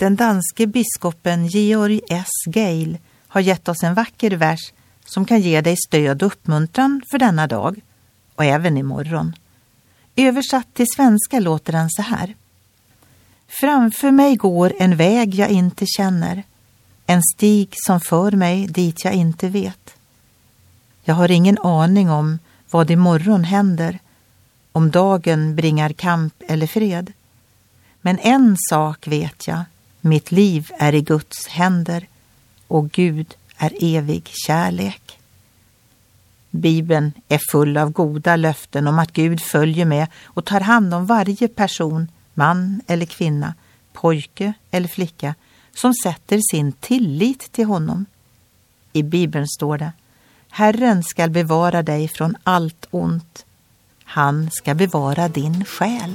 Den danske biskopen Georg S. Gale har gett oss en vacker vers som kan ge dig stöd och uppmuntran för denna dag och även imorgon. Översatt till svenska låter den så här. Framför mig går en väg jag inte känner, en stig som för mig dit jag inte vet. Jag har ingen aning om vad imorgon händer, om dagen bringar kamp eller fred. Men en sak vet jag, mitt liv är i Guds händer och Gud är evig kärlek. Bibeln är full av goda löften om att Gud följer med och tar hand om varje person, man eller kvinna, pojke eller flicka som sätter sin tillit till honom. I Bibeln står det Herren skall bevara dig från allt ont. Han ska bevara din själ.